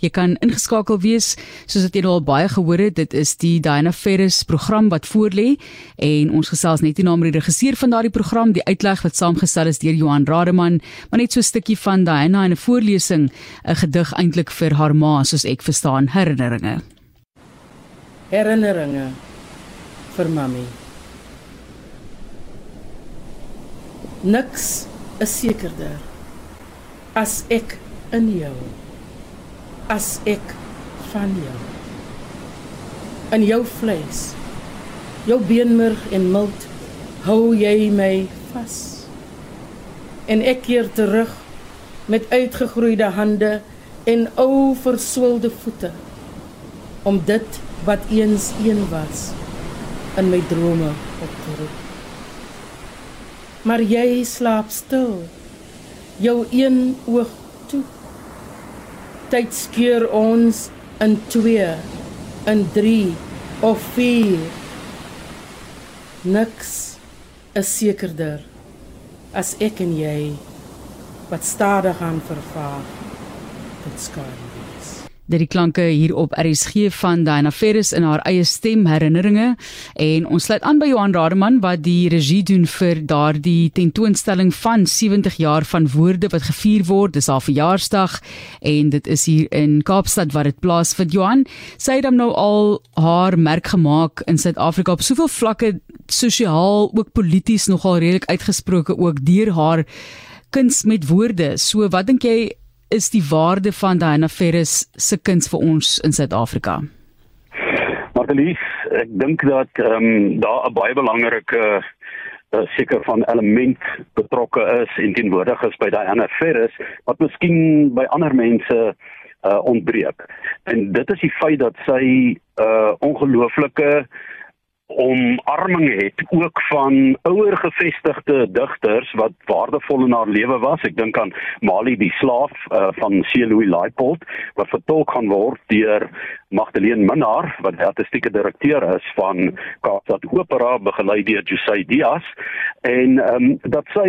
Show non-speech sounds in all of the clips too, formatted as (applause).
Jy kan ingeskakel wees soos wat jy nou al baie gehoor het. Dit is die Diana Ferris program wat voorlê en ons gesels net hierna met die regisseur van daardie program, die uitleg wat saamgestel is deur Johan Rademan, maar net so 'n stukkie van Diana in 'n voorlesing, 'n gedig eintlik vir haar ma, soos ek verstaan, herinneringe. Herinneringe vir mami. Niks is sekerder as ek in jou as ek van jou. In jou vlees. Jou beenmerg en milt hou jy my vas. En ek keer terug met uitgegroeide hande en ou verswelde voete om dit wat eens een was in my drome op te roep. Maar jy slaap stil. Jou een oog tyd skeur ons in 2 in 3 of 4 niks is sekerder as ek en jy wat stadig aan vervaag dit skade dit die klanke hier op RSG van Diana Ferris in haar eie stem herinneringe. En ons sluit aan by Johan Rademan wat die regie doen vir daardie tentoonstelling van 70 jaar van woorde wat gevier word. Dis haar verjaarsdag en dit is hier in Kaapstad waar dit plaasvind. Johan sy het hom nou al haar merk gemaak in Suid-Afrika op soveel vlakke sosiaal ook polities nogal redelik uitgesproke ook deur haar kuns met woorde. So wat dink jy is die waarde van Diana Ferris se kuns vir ons in Suid-Afrika? Marlies, ek dink dat ehm um, daar 'n baie belangrike uh, seker van element betrokke is en teenwoordig is by Diana Ferris wat miskien by ander mense uh, ontbreek. En dit is die feit dat sy 'n uh, ongelooflike omarming het ook van ouer gevestigde digters wat waardevol in haar lewe was. Ek dink aan Mali die slaaf uh, van C. Louis Leipold wat vertolk gaan word deur Magdalene Minnar wat die artistieke direkteur is van Kaapstad Opera begelei deur José Diaz en ehm um, dat sy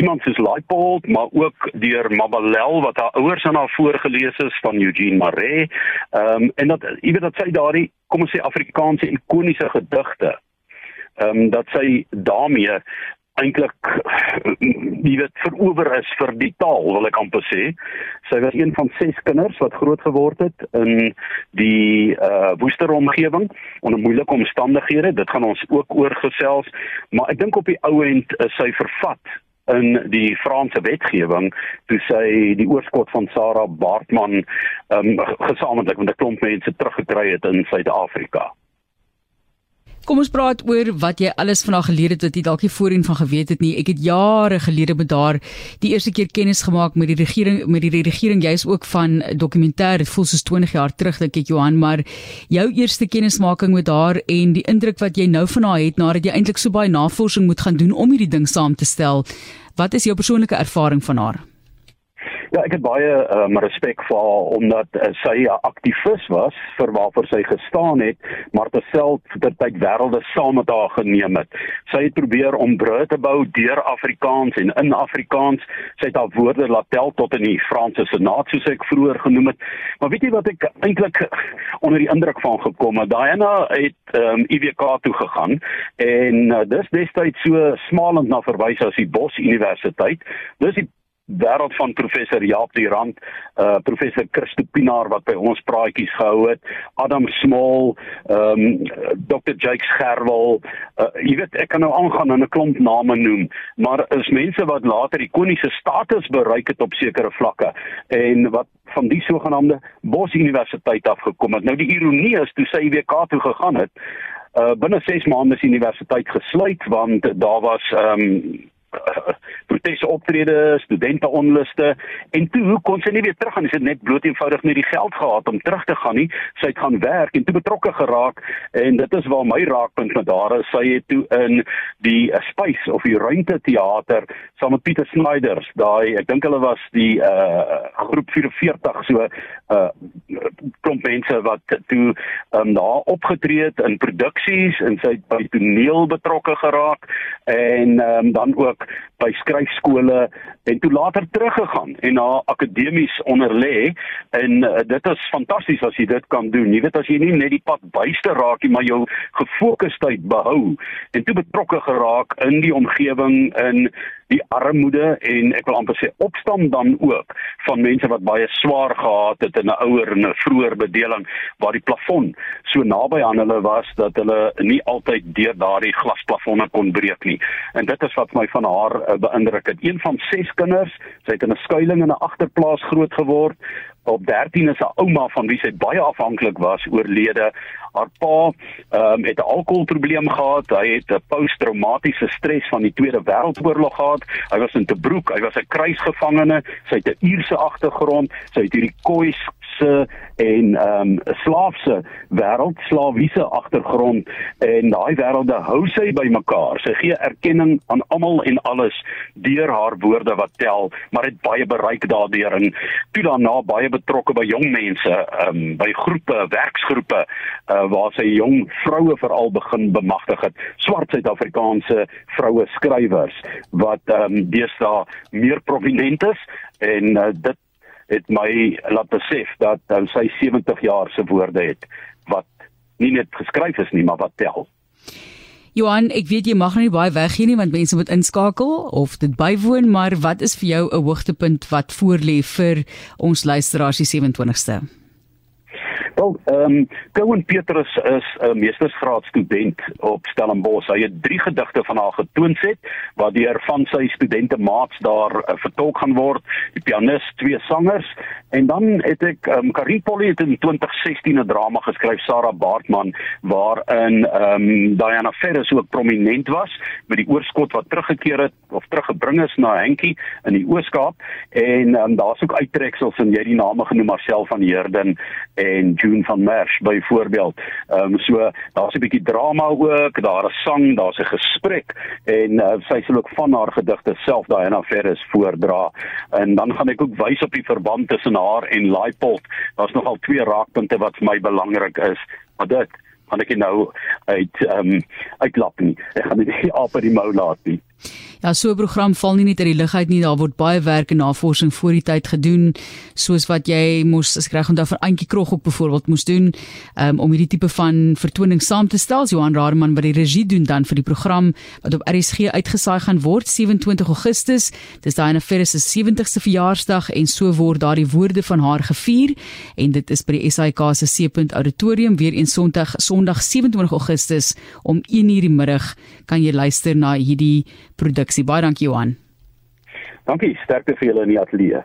iemand soos Leipold maar ook deur Mabalel wat haar ouers aan haar voorgeles is van Eugene Maree ehm um, en dat jy weet dat sy daardie kom ons sê Afrikaanse ikoniese gedigte ehm um, dat sy daarmee eintlik jy weet verower is vir die taal wil ek amper sê. Sy was een van ses kinders wat groot geword het in die uh woester omgewing onder moeilike omstandighede. Dit gaan ons ook oorgesels, maar ek dink op die ou end is sy vervat in die Franse wetgewing toe sy die oorskot van Sarah Baartman um gesamentlik met 'n klomp mense teruggekry het in Suid-Afrika. Kom ons praat oor wat jy alles vanaand geleer het wat jy dalk nie voorheen van geweet het nie. Ek het jare gelede met daar die eerste keer kennis gemaak met die regering met die regering jy's ook van dokumentêr. Dit voel soos 20 jaar terug dink ek Johan, maar jou eerste kennismaking met haar en die indruk wat jy nou van haar het nadat jy eintlik so baie navorsing moet gaan doen om hierdie ding saam te stel. Wat is jou persoonlike ervaring van haar? Ja, ek het baie um, respek vir haar omdat uh, sy 'n aktivis was vir waarvoor sy gestaan het, maar terselfdertyd wêrelde saam met haar geneem het. Sy het probeer om brûe te bou deur Afrikaans en in Afrikaans. Sy het haar woorde laat tel tot in die Franse Senaat soos ek vroeër genoem het. Maar weet jy wat ek eintlik onder die indruk van gekom het? Diana het um, ehm, IWK toe gegaan en uh, dis destyds so smalend na verwys as die Bos Universiteit. Dis die wêreld van professor Jaap die Rand, uh professor Christo Pinaar wat by ons praatjies gehou het, Adam Small, ehm um, Dr Jake Gerwel, uh jy weet ek kan nou aangaan en 'n klomp name noem, maar is mense wat later ikoniese status bereik het op sekere vlakke en wat van die sogenaamde Bos Universiteit afgekom het. Nou die ironie is toe sy WK toe gegaan het, uh binne 6 maande is die universiteit gesluit want daar was ehm um, (laughs) proteste optrede, studente onluste en toe hoe kon sy nie weer terug gaan nie. Sy het net bloot eenvoudig nie die geld gehad om terug te gaan nie. Sy het gaan werk en toe betrokke geraak en dit is waar my raakpunt met haar is. Sy het toe in die uh, Spice of die Ruimte Theater saam met Pieter Snyders, daai ek dink hulle was die uh groep 44 so uh klomp mense wat toe um, daar opgetree het in produksies en sy het by toneel betrokke geraak en um, dan ook ook by skryfskole en toe later teruggegaan en na akademies onderlê en uh, dit is fantasties as jy dit kan doen. Jy weet as jy nie net die pad byste raak nie, maar jou gefokusheid behou en toe betrokke geraak in die omgewing in die armoede en ek wil amper sê opstam dan ook van mense wat baie swaar gehad het in 'n ouer en 'n vroeër bedeling waar die plafon so naby aan hulle was dat hulle nie altyd deur daardie glasplafonne kon breek nie. En dit is wat my van haar uh, beïndruk het. Een van ses kinders, sy het in 'n skuilings in 'n agterplaas groot geword op 13 is 'n ouma van wie sy baie afhanklik was oorlede. Haar pa um, het 'n alkoholprobleem gehad. Hy het 'n posttraumatiese stres van die Tweede Wêreldoorlog gehad. Hy was in Tobruk, hy was 'n kruisgevangene. Sy het 'n Ierse agtergrond. Sy het hierdie kois se en ehm um, slaafse wêreld, slawiese agtergrond. En daai wêrelde hou sy bymekaar. Sy gee erkenning aan almal en alles deur haar woorde wat tel, maar het baie bereik daardeur. En toe daarna baie betrokke by jong mense, ehm um, by groepe, werksgroepe uh, waar sy jong vroue veral begin bemagtig het, swart Suid-Afrikaanse vroue skrywers wat ehm um, deesdae meer prominent is. En uh, dit het my laat besef dat uh, sy 70 jaar se woorde het wat nie net geskryf is nie maar wat tel. Johan, ek weet jy mag nou nie baie weggee nie want mense moet inskakel of dit bywoon, maar wat is vir jou 'n hoogtepunt wat voorlê vir ons luisteraars die 27ste? Wel, ehm um, Cohen Petrus is 'n meestersgraad student op Stellenbosch. Hy het drie gedigte van haar getoonset wat deur van sy studente maats daar uh, vertolk gaan word. Die pianis, twee sangers en dan het ek ehm um, Karin Polly het in 2016 'n drama geskryf Sarah Baartman waarin ehm um, Diana Ferris ook prominent was met die oorskot wat teruggekeer het of teruggebring is na Henkie in die Ooskaap en ehm um, daar's ook uittreksels en jy die name genoem Marcel van Heerden en June van Merch byvoorbeeld. Ehm um, so daar's 'n bietjie drama ook, daar is sang, daar's 'n gesprek en uh, sy sal ook van haar gedigte self daai en affaires voordra. En dan gaan ek ook wys op die verband tussen haar en Laipold. Daar's nogal twee raakpunte wat vir my belangrik is. Maar dit gaan ek nou uit ehm um, uitlap nie. Ek gaan nie (laughs) op die mou laat nie. Ja, so 'n program val nie net uit die lug uit nie, daar word baie werk en navorsing voor die tyd gedoen, soos wat jy moes as kry onthou vir Antjie Krog ook byvoorbeeld moes doen, um, om hierdie tipe van vertoning saam te stel. Johan Rademan wat die regie doen dan vir die program wat op RSG uitgesaai gaan word 27 Augustus. Dis Diana Ferris se 70ste verjaarsdag en so word daardie woorde van haar gevier en dit is by die SAK se C. Auditorium weer een Sondag, Sondag 27 Augustus om 1:00 die middag kan jy luister na hierdie produksie. Baie dankie Johan. Dankie, sterkte vir julle in die ateljee.